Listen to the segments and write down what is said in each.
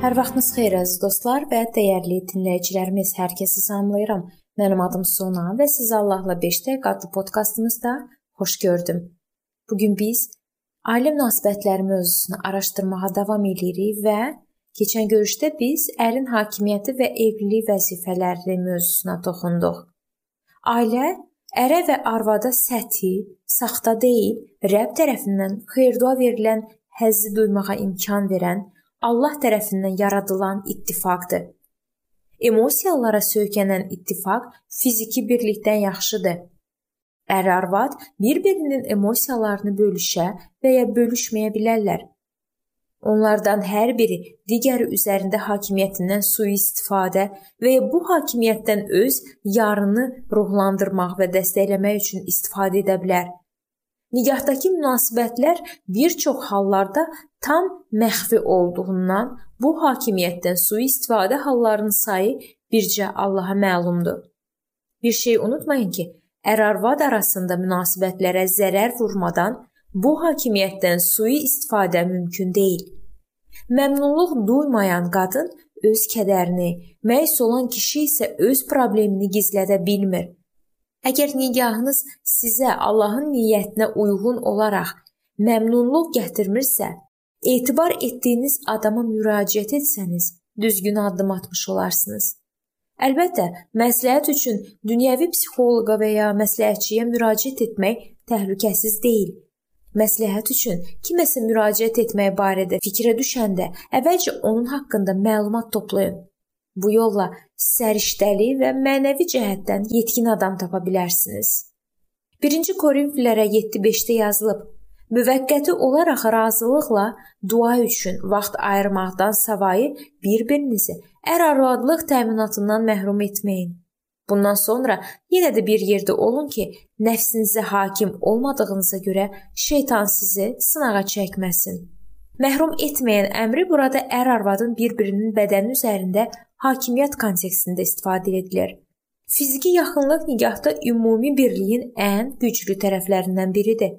Hər vaxtınız xeyir əziz dostlar və dəyərli dinləyicilərimiz. Hər kəsi salamlayıram. Mənim adım Sona və sizi Allahla 5 dəqiqə adlı podkastımızda xoş gördüm. Bu gün biz ailə münasibətləri mövzusunu araşdırmağa davam edirik və keçən görüşdə biz ərin hakimiyyəti və evlilik vəzifələri mövzusuna toxunduq. Ailə ərə və arvada səthi, saxta deyil, Rəbb tərəfindən xeyir-dua verilən həzzi duymağa imkan verən Allah tərəfindən yaradılan ittifaqdır. Emosiyalara söykənən ittifaq fiziki birlikdən yaxşıdır. Ər-arvad bir-birinin emosiyalarını bölüşə və ya bölüşməyə bilərlər. Onlardan hər biri digəri üzərində hakimiyyətindən sui-istifadə və ya bu hakimiyyətdən öz yarını ruhlandırmaq və dəstəkləmək üçün istifadə edə bilər. Nigahtakı münasibətlər bir çox hallarda tam məxfi olduğundan bu hakimiyyətdən sui-istifadə hallarının sayı bircə Allaha məlumdur. Bir şey unutmayın ki, ər-arvad arasında münasibətlərə zərər vurmadan bu hakimiyyətdən sui-istifadə mümkün deyil. Məmnunluq duymayan qadın öz kədərini, məyus olan kişi isə öz problemini gizlədə bilmir. Əgər nigahınız sizə Allahın niyyətinə uyğun olaraq məmnunluq gətirmirsə, etibar etdiyiniz adama müraciət etsəniz, düzgün addım atmış olarsınız. Əlbəttə, məsləhət üçün dünyəvi psixoloqa və ya məsləhətçiyə müraciət etmək təhlükəsiz deyil. Məsləhət üçün kiməsə müraciət etmək barədə fikrə düşəndə əvvəlcə onun haqqında məlumat toplayın. Bu yolla səriştəli və mənəvi cəhətdən yetkin adam tapa bilərsiniz. 1-ci Korinfillərə 7:5-də yazılıb: Müvəqqəti olaraq razılıqla dua üçün vaxt ayırmaqdan savayı bir-birinizi ər-arvadlıq təminatından məhrum etməyin. Bundan sonra yenə də bir yerdə olun ki, nəfsinizə hakim olmadığınıza görə şeytan sizi sınağa çəkməsin. Məhrum etməyən əmri burada ər-arvadın bir-birinin bədəni üzərində hakimiyyət kontekstində istifadə edilir. Fiziki yaxınlıq nigahda ümumi birliyin ən güclü tərəflərindən biridir.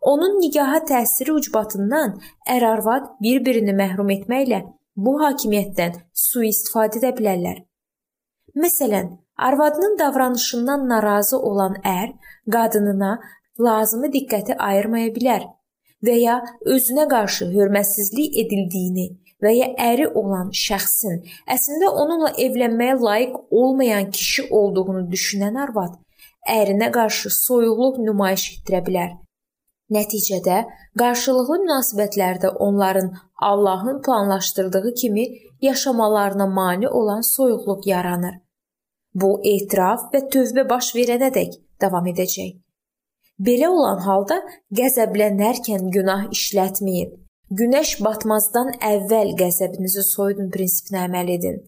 Onun nigaha təsiri ucbatından ər-arvad bir-birini məhrum etməklə bu hakimiyyətdən sui-istifadə edə bilərlər. Məsələn, arvadının davranışından narazı olan ər qadınına lazımi diqqəti ayırmaya bilər və ya özünə qarşı hörmətsizlik edildiyini və ya əri olan şəxsin əslində onunla evlənməyə layiq olmayan kişi olduğunu düşünən arvad ərinə qarşı soyuqluq nümayiş etdirə bilər. Nəticədə qarşılıqlı münasibətlərdə onların Allahın planlaşdırdığı kimi yaşamalarına mane olan soyuqluq yaranır. Bu etiraf və tövbə baş verənədək davam edəcək. Belə olan halda qəzəblənərkən günah işlətməyin Günəş batmazdan əvvəl qəzəbinizi soyudun prinsipinə əməl edin.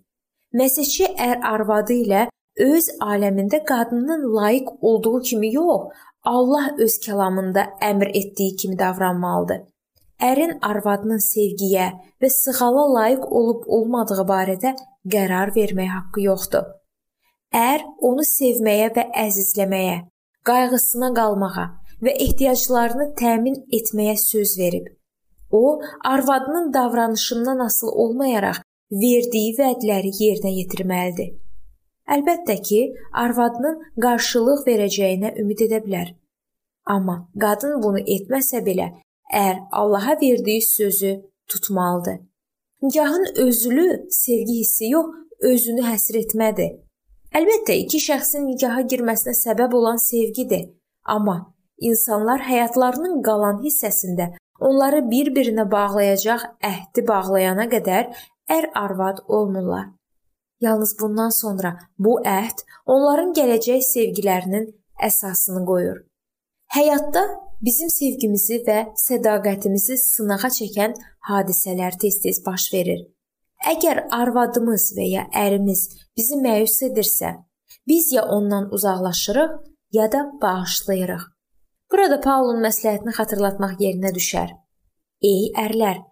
Məsihçi ər arvadı ilə öz aləmində qadının layiq olduğu kimi yox, Allah öz kəlamında əmr etdiyi kimi davranmalıdır. Ərin arvadının sevgiyə və sığala layiq olub olmadığı barədə qərar vermək haqqı yoxdur. Ər onu sevməyə və əzizləməyə, qayğısına qalmağa və ehtiyaclarını təmin etməyə söz verib. O, arvadının davranışından asılı olmayaraq verdiyi vədləri yerinə yetirməlidir. Əlbəttə ki, arvadının qarşılıq verəcəyinə ümid edə bilər. Amma qadın bunu etməsə belə, ər Allaha verdiyi sözü tutmalıdır. Nikahın özlü sevgi hissi yox, özünü həsr etmədir. Əlbəttə, iki şəxsin nikaha girməsinə səbəb olan sevgidir. Amma insanlar həyatlarının qalan hissəsində onları bir-birinə bağlayacaq əhdi bağlayana qədər ər-arvad olmurlar. Yalnız bundan sonra bu əhd onların gələcək sevgilərinin əsasını qoyur. Həyatda bizim sevgimizi və sədaqətimizi sınağa çəkən hadisələr tez-tez baş verir. Əgər arvadımız və ya ərimiz bizi məyus edirsə, biz ya ondan uzaqlaşırıq, ya da bağışlayırıq. Burada Paulun məsləhətini xatırlatmaq yerinə düşər. Ey ərlər,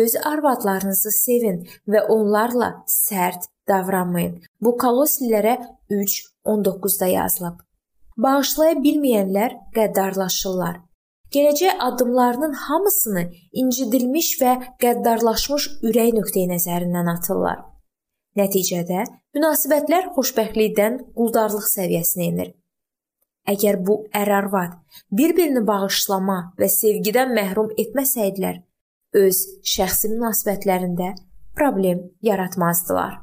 öz arvadlarınızı sevin və onlarla sərt davranmayın. Bu Koloslilərə 3:19-da yazılıb. Bağışlaya bilməyənlər qəddarlaşırlar. Gələcək addımlarının hamısını incidilmiş və qəddarlaşmış ürək nöqteyi nəzərindən atırlar. Nəticədə münasibətlər xoşbəxtlikdən quldarlıq səviyyəsinə enir. Əgər bu ər-arvad bir-birini bağışlama və sevgidən məhrum etməsəydilər, öz şəxsi münasibətlərində problem yaratmazdılar.